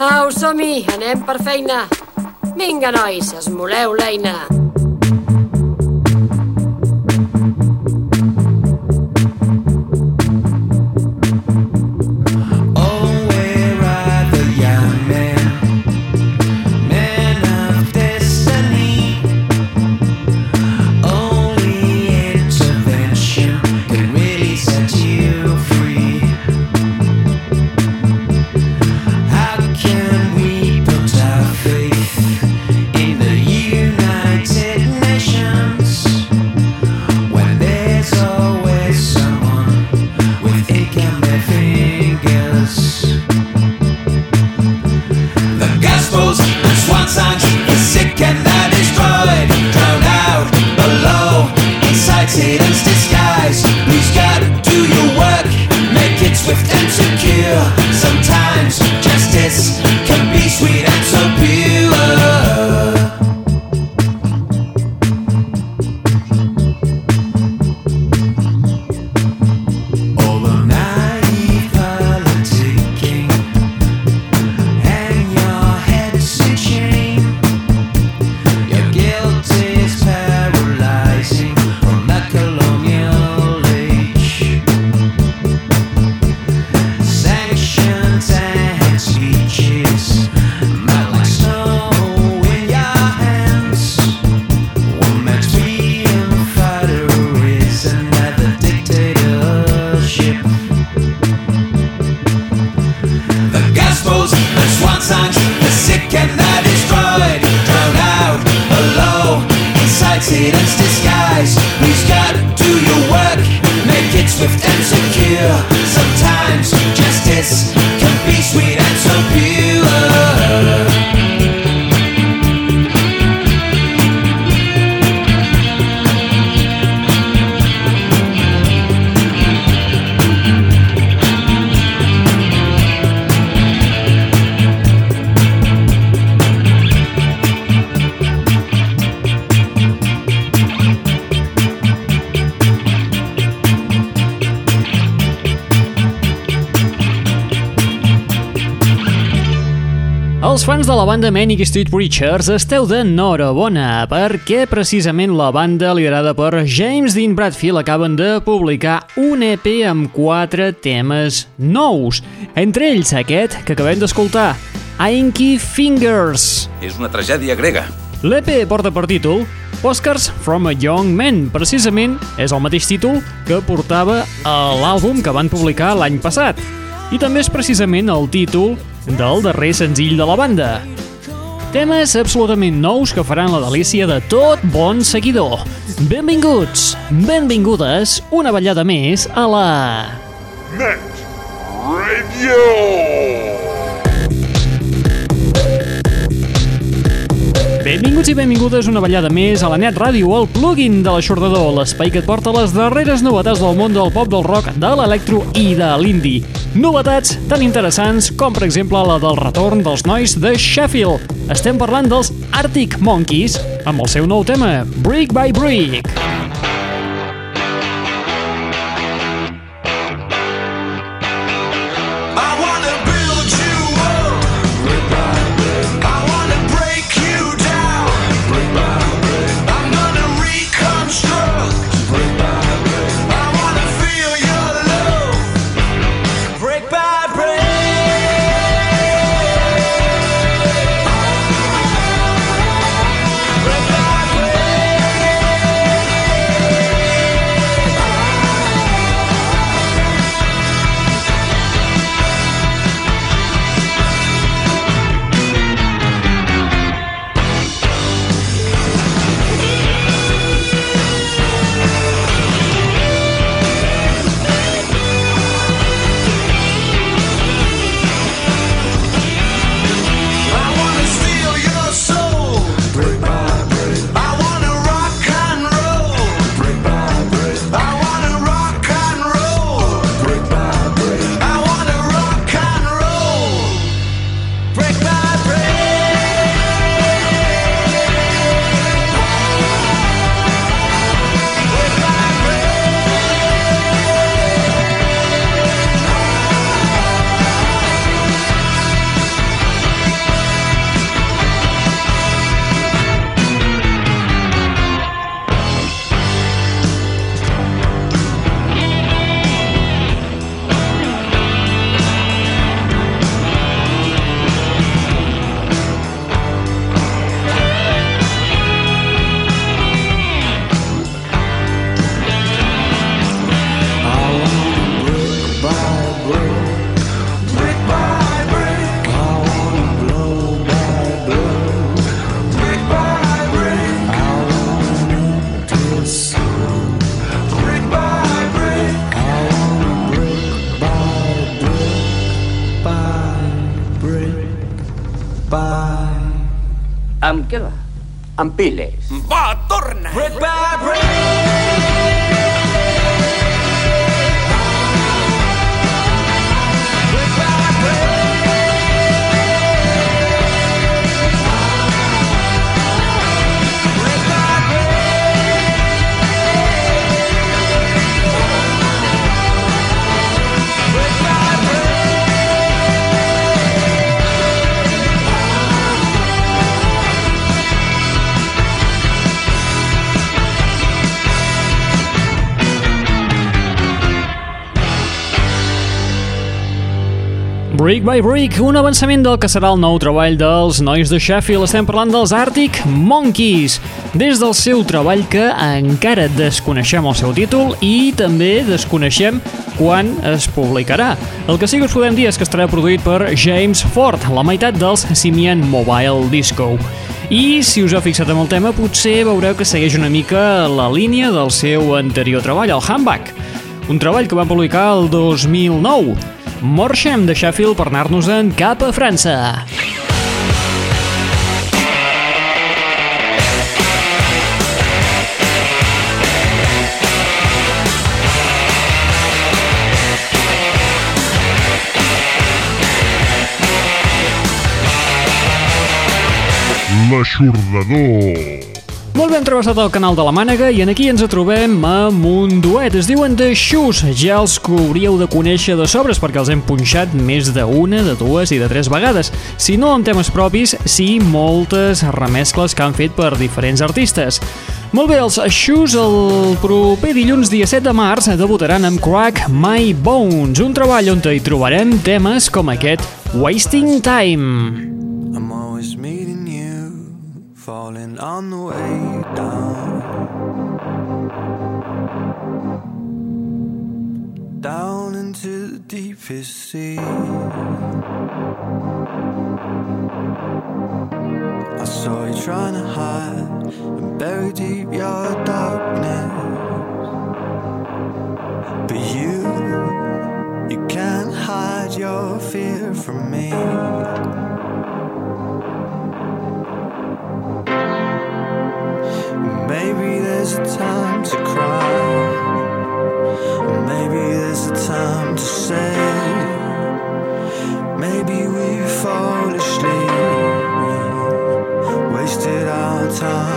Au, som-hi, anem per feina. Vinga, nois, esmoleu l'eina. Els fans de la banda Manic Street Preachers esteu d'enhorabona perquè precisament la banda liderada per James Dean Bradfield acaben de publicar un EP amb quatre temes nous. Entre ells aquest que acabem d'escoltar, Inky Fingers. És una tragèdia grega. L'EP porta per títol Postcards from a Young Man. Precisament és el mateix títol que portava l'àlbum que van publicar l'any passat. I també és precisament el títol del darrer senzill de la banda. Temes absolutament nous que faran la delícia de tot bon seguidor. Benvinguts, benvingudes, una ballada més a la... Net Radio! Benvinguts i benvingudes una ballada més a la Net Ràdio, el plugin de l'aixordador, l'espai que et porta les darreres novetats del món del pop, del rock, de l'electro i de l'indie. Novetats tan interessants com, per exemple, la del retorn dels nois de Sheffield. Estem parlant dels Arctic Monkeys amb el seu nou tema, Brick by Brick. I Amb Brick by Brick, un avançament del que serà el nou treball dels nois de Sheffield. Estem parlant dels Arctic Monkeys. Des del seu treball que encara desconeixem el seu títol i també desconeixem quan es publicarà. El que sí que us podem dir és que estarà produït per James Ford, la meitat dels Simian Mobile Disco. I si us heu fixat en el tema, potser veureu que segueix una mica la línia del seu anterior treball, el Handback. Un treball que van publicar el 2009. Morxem de Sheffield per anar-nos-en cap a França. L'aixordador. Molt hem travessat el canal de la Mànega i en aquí ens trobem amb un duet. Es diuen The Shoes. Ja els que hauríeu de conèixer de sobres perquè els hem punxat més d'una, de dues i de tres vegades. Si no amb temes propis, sí moltes remescles que han fet per diferents artistes. Molt bé, els Shoes el proper dilluns dia 7 de març debutaran amb Crack My Bones, un treball on hi trobarem temes com aquest Wasting Time. Falling on the way down. Down into the deepest sea. I saw you trying to hide and bury deep your darkness. But you, you can't hide your fear from me. There's a time to cry. Maybe there's a time to say. Maybe we foolishly wasted our time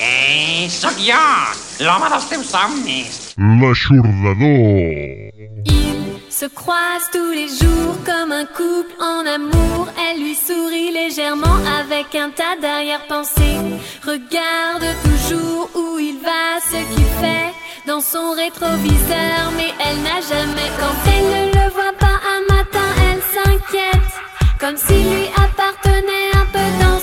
Eh, sóc jo, l'home dels teus somnis. L'aixordador. Se croisent tous les jours comme un couple en amour. Elle lui sourit légèrement avec un tas d'arrière-pensées. Regarde toujours où il va, ce qu'il fait dans son rétroviseur. Mais elle n'a jamais quand elle ne le voit pas un matin, elle s'inquiète comme s'il lui appartenait un peu dans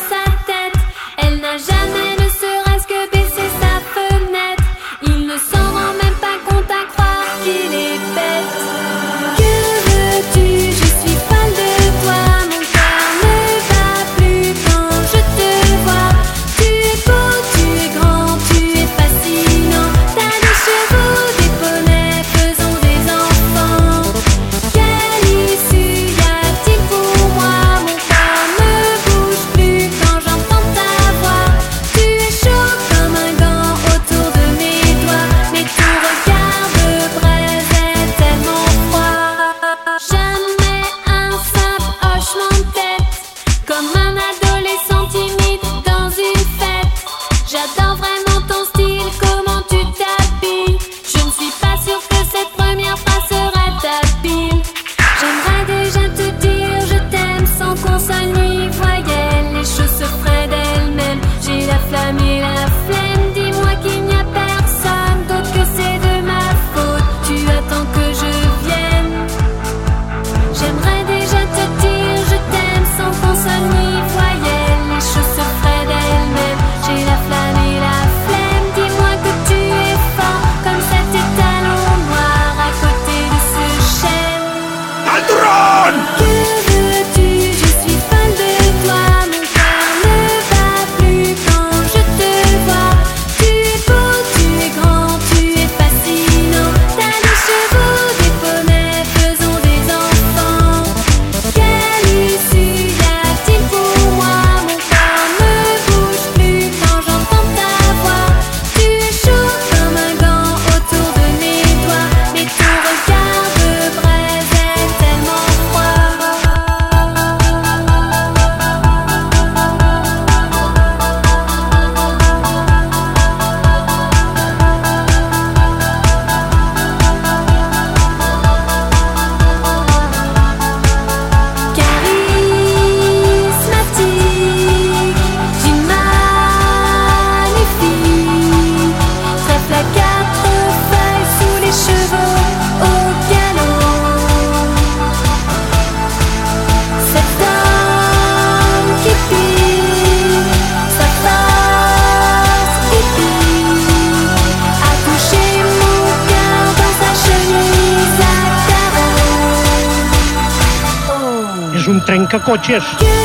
Блин, чеш?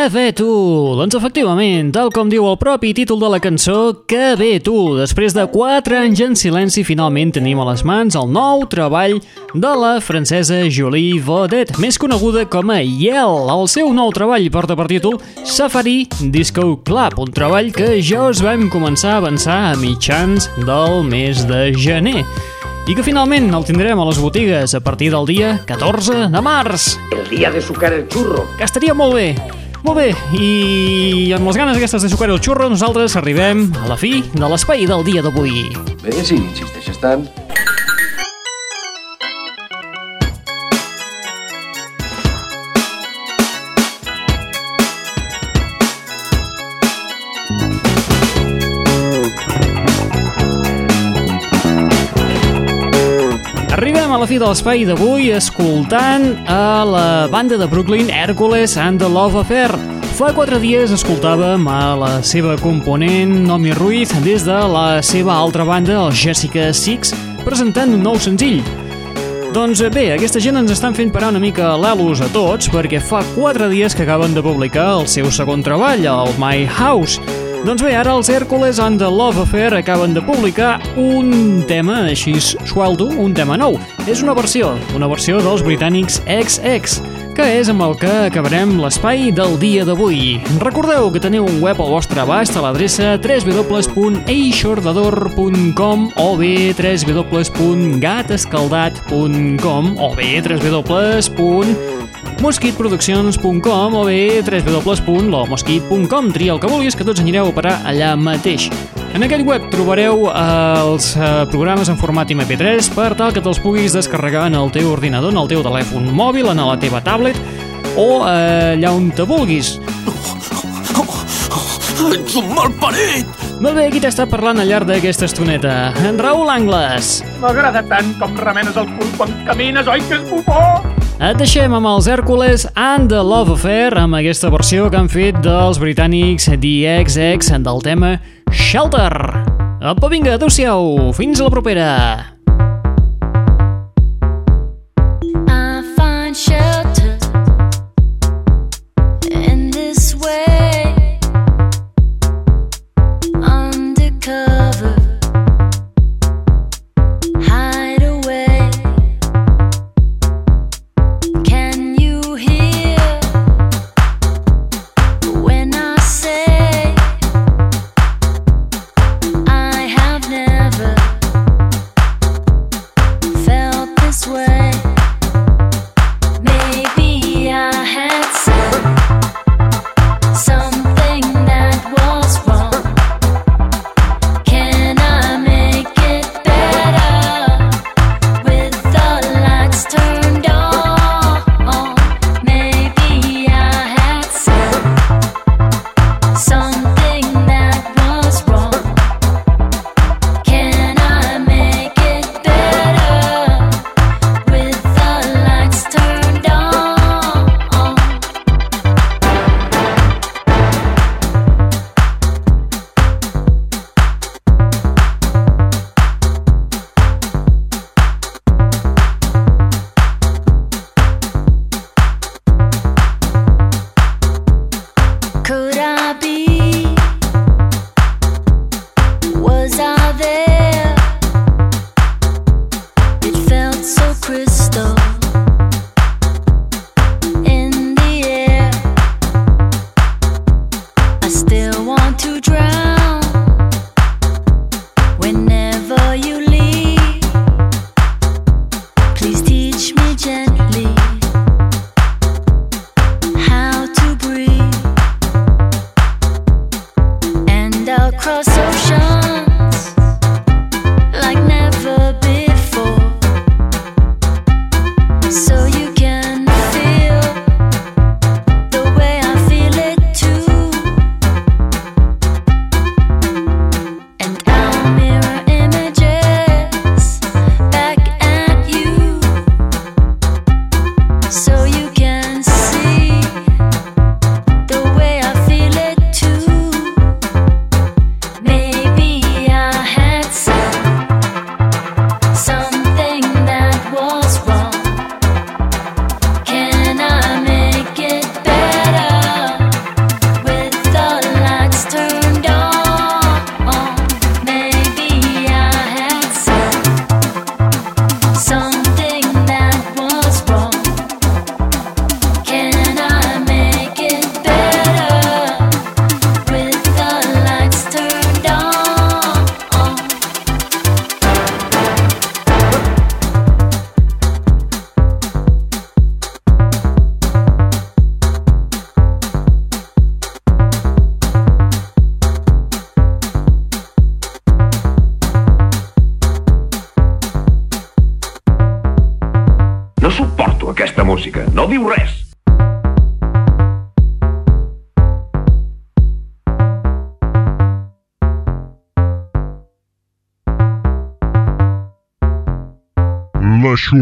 Que tu! Doncs efectivament, tal com diu el propi títol de la cançó, Que bé tu! Després de 4 anys en silenci, finalment tenim a les mans el nou treball de la francesa Julie Vaudet, més coneguda com a Yell. El seu nou treball porta per títol Safari Disco Club, un treball que ja us vam començar a avançar a mitjans del mes de gener i que finalment el tindrem a les botigues a partir del dia 14 de març. El dia de sucar el xurro. Que estaria molt bé. Molt bé, i amb les ganes aquestes de sucar el xurro, nosaltres arribem a la fi de l'espai del dia d'avui. Bé, si insisteixes tant, fi de l'espai d'avui escoltant a la banda de Brooklyn Hercules and the Love Affair. Fa quatre dies escoltàvem a la seva component Nomi Ruiz des de la seva altra banda, el Jessica Six, presentant un nou senzill. Doncs bé, aquesta gent ens estan fent parar una mica l'elus a tots perquè fa quatre dies que acaben de publicar el seu segon treball, el My House, doncs bé, ara els Hércules and the Love Affair acaben de publicar un tema així sueldo, un tema nou. És una versió, una versió dels britànics XX, que és amb el que acabarem l'espai del dia d'avui. Recordeu que teniu un web al vostre abast a l'adreça www.eixordador.com o bé www.gatescaldat.com o bé www.mosquitproduccions.com o bé www.lomosquit.com Tria el que vulguis, que tots anireu a parar allà mateix. En aquell web trobareu eh, els eh, programes en format MP3 per tal que te'ls puguis descarregar en el teu ordinador, en el teu telèfon mòbil, en la teva tablet o eh, allà on te vulguis. Ets un malparit! Molt bé, qui t'està parlant al llarg d'aquesta estoneta? En Raül Angles. M'agrada tant com remenes el cul quan camines, oi que és bufó? Et deixem amb els Hèrcules and the Love Affair amb aquesta versió que han fet dels britànics The XX del tema Shelter. Apa, vinga, adeu-siau, fins a la propera. I find shelter Hey,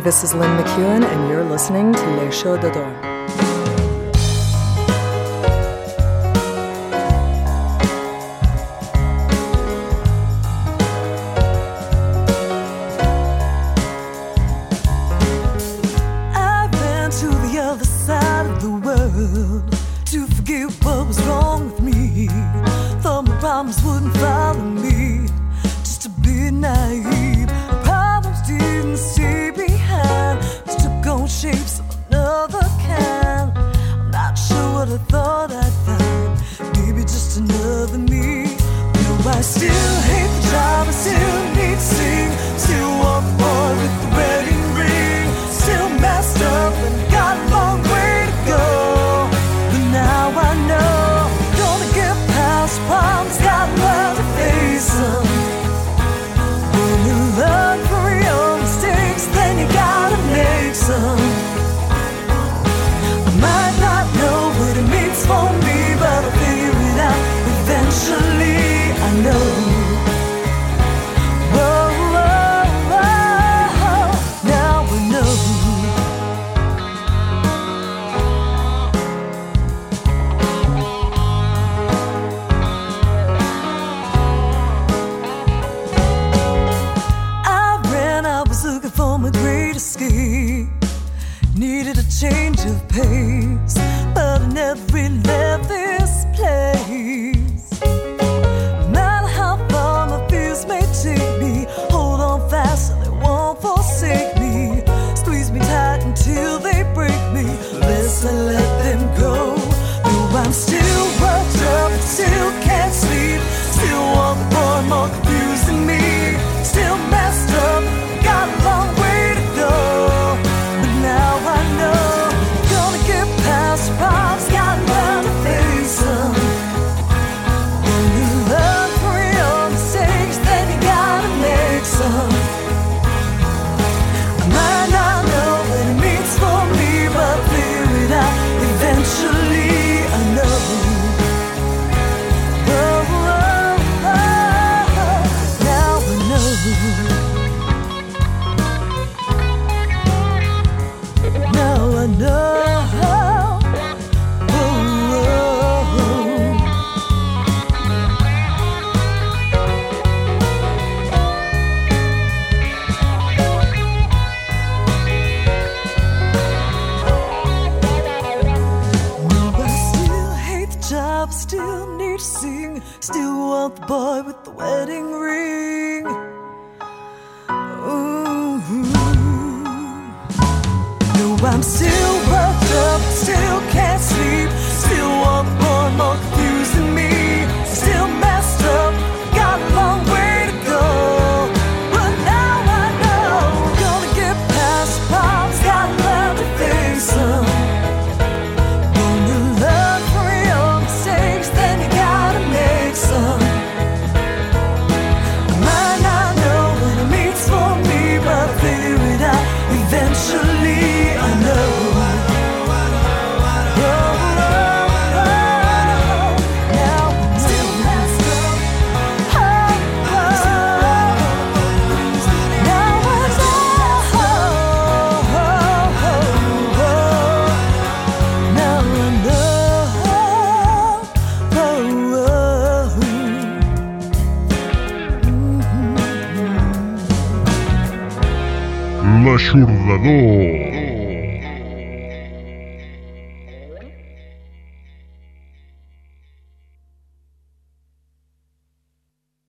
this is Lynn McEwen, and you're listening to Le Show Dador. sun.